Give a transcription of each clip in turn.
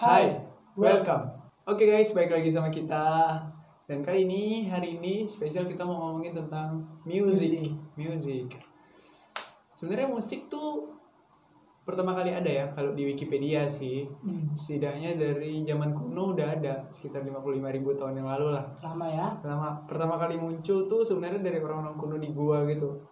Hai, welcome. Oke guys, balik lagi sama kita. Dan kali ini, hari ini spesial kita mau ngomongin tentang music. Music. Sebenarnya musik tuh pertama kali ada ya kalau di Wikipedia sih. Hmm, Setidaknya dari zaman kuno udah ada sekitar 55.000 ribu tahun yang lalu lah. lama ya. Pertama pertama kali muncul tuh sebenarnya dari orang-orang kuno di gua gitu.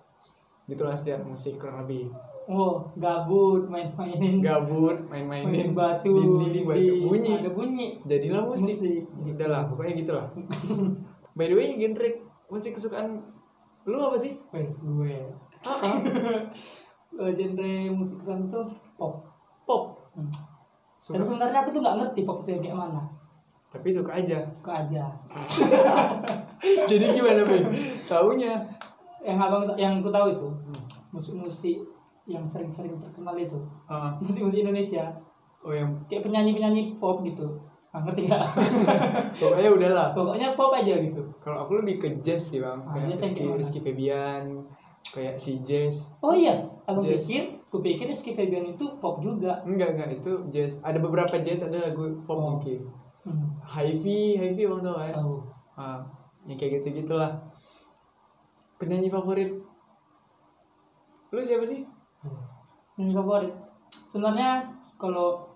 Gitulah sejarah musik kurang lebih. Oh, gabut main-mainin Gabut, main main-mainin batu, dinding batu dinding, bunyi. ada bunyi. jadilah musik. Musik. Udah lah, pokoknya gitu lah. By the way, genre musik kesukaan lu apa sih? Wes gue. Apa? Eh, genre musik kesukaan tuh pop. Pop. Hmm. Suka. Tapi sebenarnya aku tuh nggak ngerti pop itu kayak mana. Tapi suka aja. Suka aja. Jadi gimana, Ben? Taunya? Yang abang yang aku tahu itu Hmm. musik-musik yang sering-sering terkenal itu Ah, musik-musik Indonesia oh yang kayak penyanyi-penyanyi pop gitu. Ah, ngerti nggak? pokoknya udahlah. Pokoknya pop aja gitu. Kalau aku lebih ke jazz sih, Bang. Ah, Kayak Rizky? Rizky Febian, kayak si jazz. Oh iya, aku Jazz. pikir, aku pikir Rizky Febian itu pop juga. Enggak, enggak, itu jazz. Ada beberapa jazz, ada lagu pop Oh. mungkin. Hmm. Hi-fi, hi-fi bang tau? Tahu. Ah, yang kayak gitu-gitulah. Penyanyi favorit lu siapa sih? Penyanyi favorit. Sebenarnya kalau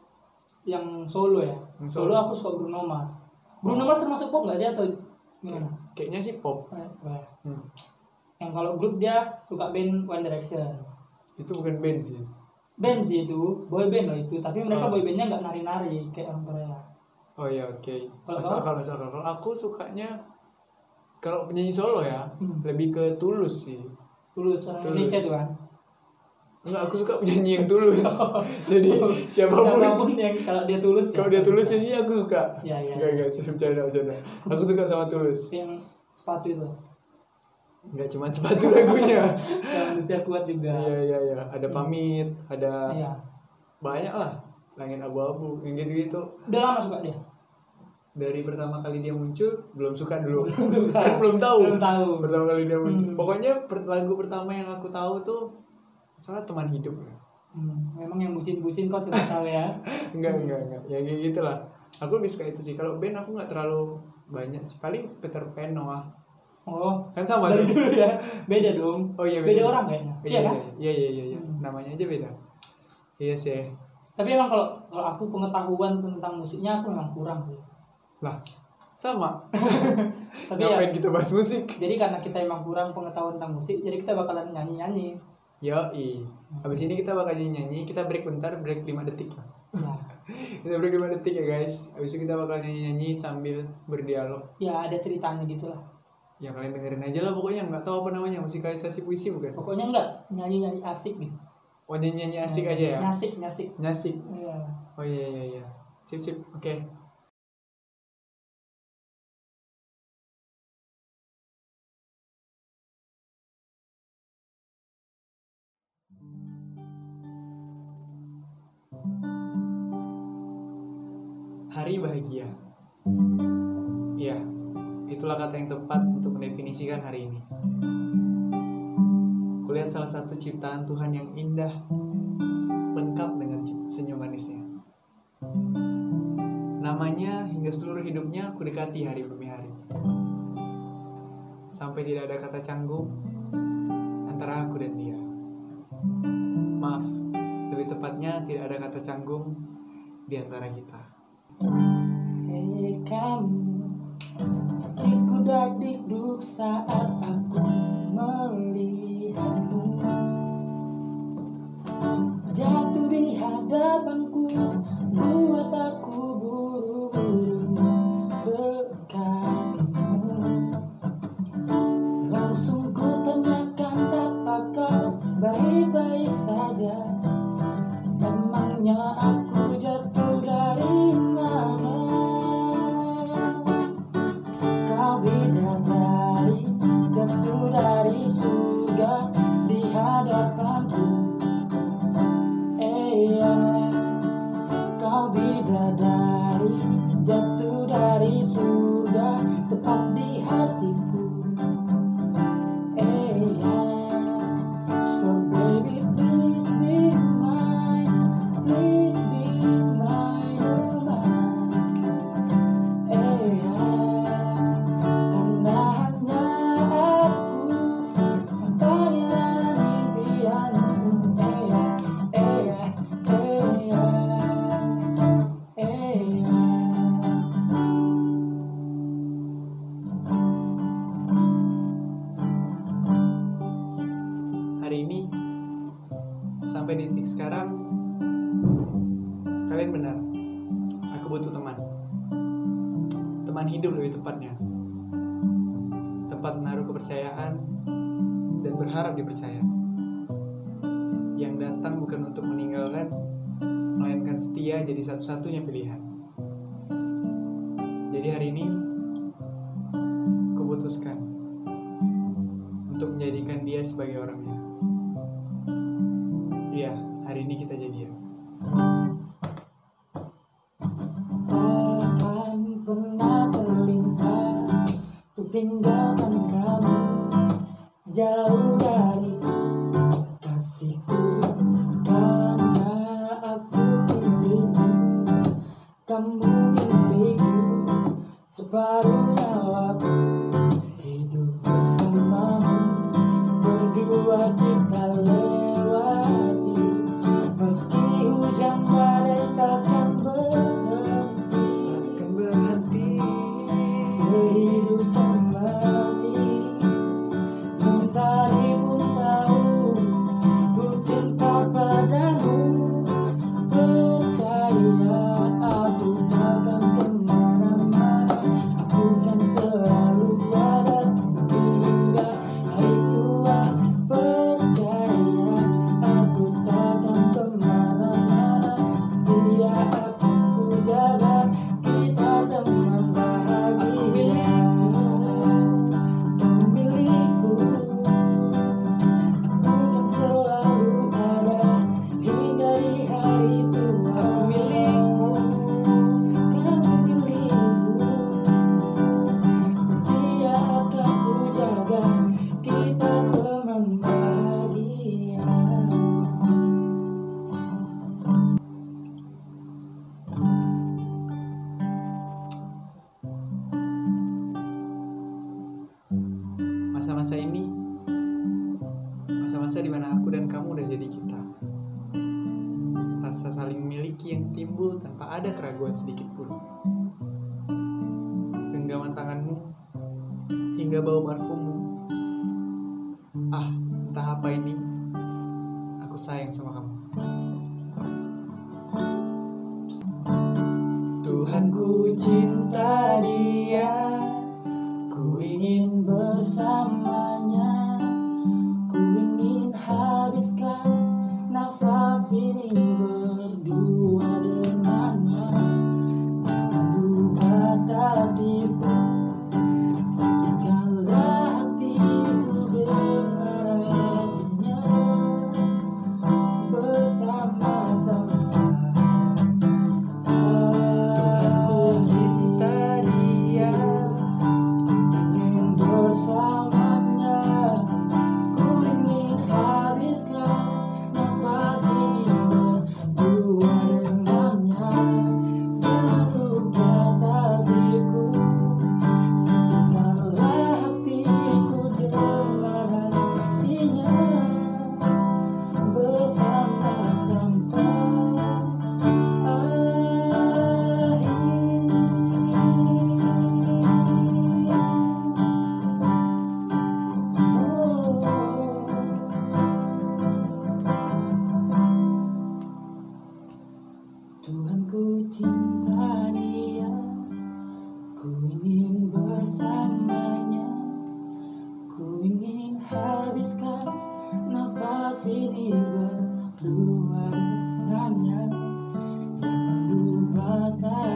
yang solo ya, Yang solo, solo. aku suka Bruno Mars. Bruno Mars termasuk pop nggak sih atau gimana? Kayaknya sih pop. Hmm. Yang kalau grup dia suka band One Direction. Itu bukan band sih. Band sih itu, boy band loh itu. Tapi mereka Oh. boy bandnya nggak nari-nari kayak orang Korea. Oh iya oke. Kalau Masuk kau? akal masuk akal. Kalau aku sukanya kalau penyanyi solo ya Hmm. lebih ke tulus sih. Tulus orang Tulus. Indonesia tuh kan. Enggak, aku suka penyanyi yang tulus. Jadi siapa pun Siapa pun yang kalau dia tulus ya. kalau dia tulus nyanyi aku suka. Ya, ya. Enggak enggak, saya bercanda bercanda. Aku suka sama tulus. Yang sepatu itu. Enggak cuma sepatu lagunya. Yang manusia kuat juga. Iya iya iya. Ada pamit, ada Iya. banyak lah. Langit abu-abu, yang gitu-gitu. Udah lama suka dia. Dari pertama kali dia muncul belum suka dulu. Belum suka. Belum tahu. Belum tahu. Pertama kali dia muncul. Hmm. Pokoknya lagu pertama yang aku tahu tuh salah teman hidup. Hmm, memang yang bucin-bucin kau coba tahu ya. Enggak enggak enggak. Ya kayak gitu lah. Aku lebih suka itu sih. Kalau band aku nggak terlalu banyak. sih. Paling Peter Pan Noah. Oh, Kan sama dari tuh. dulu ya. Beda dong. Oh iya beda. orang kayaknya. Iya kan? Iya iya iya iya. Hmm. Namanya aja beda. Iya sih. Tapi emang kalau kalau aku pengetahuan tentang musiknya aku memang kurang sih. Lah, sama. Tapi ya Ngapain kita bahas musik? jadi karena kita emang kurang pengetahuan tentang musik, jadi kita bakalan nyanyi-nyanyi. Yoi. Habis ini kita bakal nyanyi, kita break bentar, break 5 detik lah. Ya, Kita break 5 detik ya guys. Habis itu kita bakal nyanyi-nyanyi sambil berdialog. ya ada ceritanya gitu lah. Ya kalian dengerin aja lah pokoknya nggak tahu apa namanya musikalisasi puisi bukan? Pokoknya enggak nyanyi-nyanyi asik gitu. Oh nyanyi-nyanyi asik aja ya? Nyasik, nyasik. Nyasik. Iya. Oh iya iya iya. Sip sip. Oke. Hari bahagia. Iya, itulah kata yang tepat untuk mendefinisikan hari ini. Kulihat salah satu ciptaan Tuhan yang indah, lengkap dengan senyum manisnya. Namanya hingga seluruh hidupnya aku dekati hari demi hari. Sampai tidak ada kata canggung antara aku dan dia. Maaf, lebih tepatnya tidak ada kata canggung di antara kita. Hei kamu, hatiku dak-dikduk saat aku melihatmu. Jatuh di hadapanku, Teman hidup lebih tepatnya. Tempat menaruh kepercayaan dan berharap dipercaya. Yang datang bukan untuk meninggalkan, melainkan setia jadi satu-satunya pilihan. Jadi hari ini, kuputuskan untuk menjadikan dia sebagai orangnya. Tinggalkan kamu Jauh Masa-masa ini, masa-masa di mana aku dan kamu udah jadi kita. Rasa saling memiliki yang timbul tanpa ada keraguan sedikit pun. Genggaman tanganmu hingga bau parfummu. Ah, entah apa ini. Aku sayang sama kamu. Tuhan ku cinta dia ingin bersamanya. Ku ingin habiskan nafas ini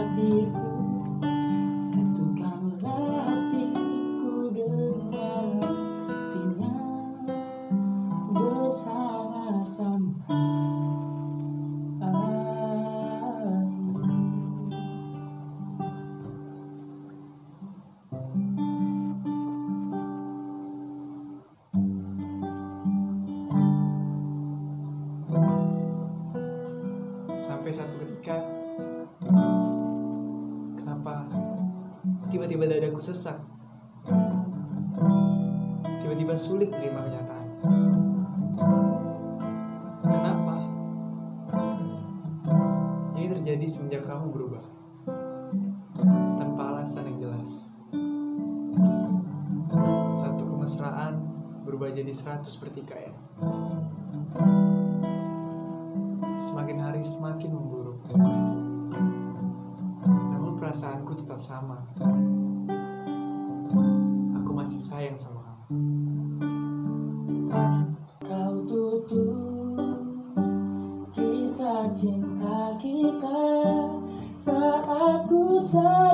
Amigo. tiba-tiba dadaku sesak. Tiba-tiba sulit menerima kenyataan. Kenapa? Ini terjadi semenjak kamu berubah. Tanpa alasan yang jelas. Satu kemesraan berubah jadi 100 pertikaian. Ya. Semakin hari semakin memburuk. Namun perasaanku tetap sama sayang sama kamu. Kau tutup kisah cinta kita saat ku sayang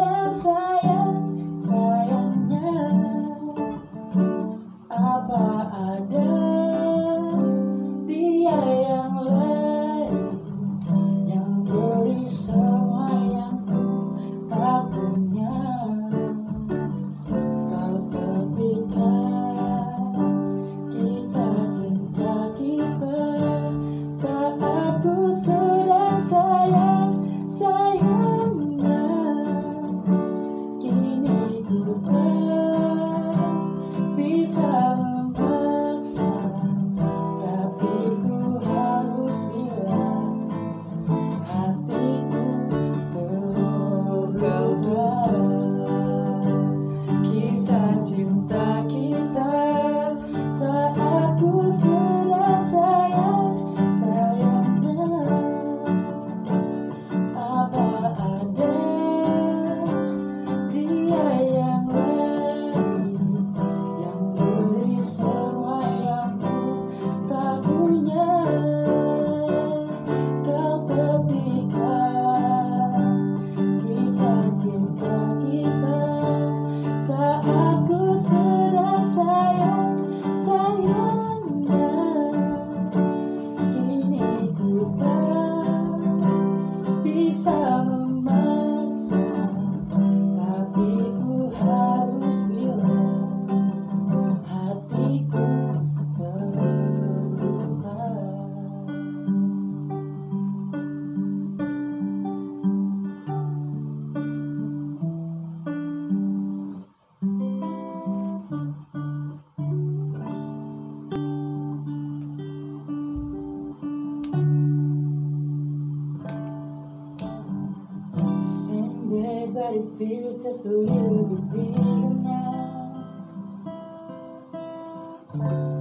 that it feels just a little bit bigger now.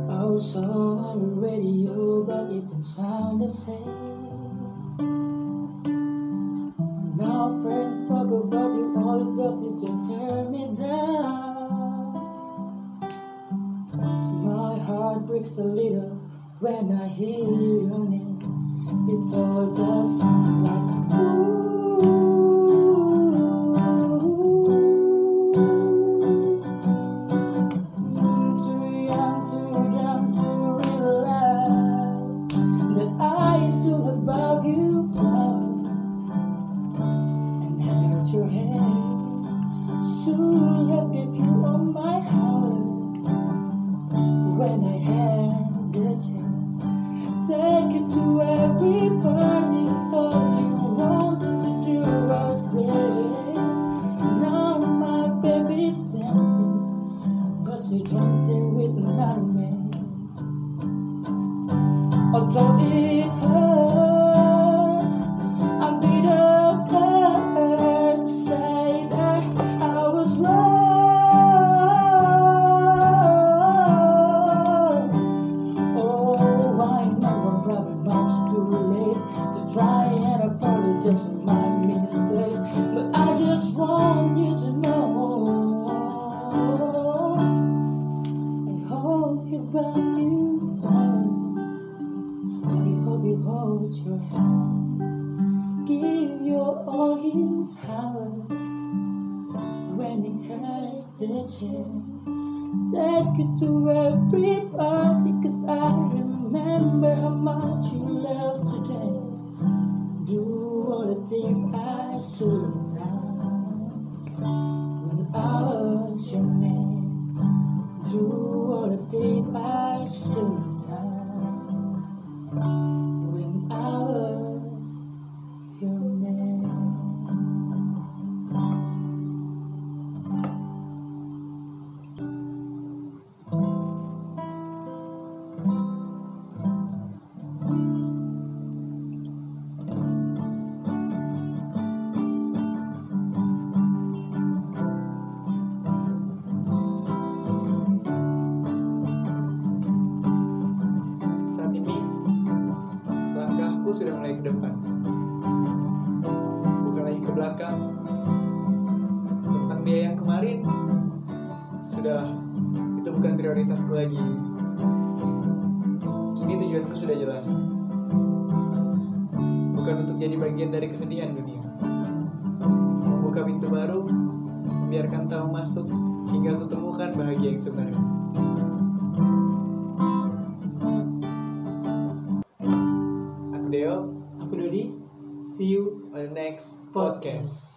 Oh, so on the radio, but it don't sound the same. Now friends talk about you, all it does is just turn me down. My heart breaks a little when I hear your name. It's all just like. Ooh. many constellations Take it to everybody Cause I remember how much you loved to dance. Do all the things I should have done When I was your man. Do all the things I should have done sudah itu bukan prioritasku lagi. Kini tujuanku sudah jelas. Bukan untuk jadi bagian dari kesedihan dunia. Membuka pintu baru, membiarkan tamu masuk hingga kutemukan bahagia yang sebenarnya. Aku Deo, Aku Dodi. See you on the next podcast.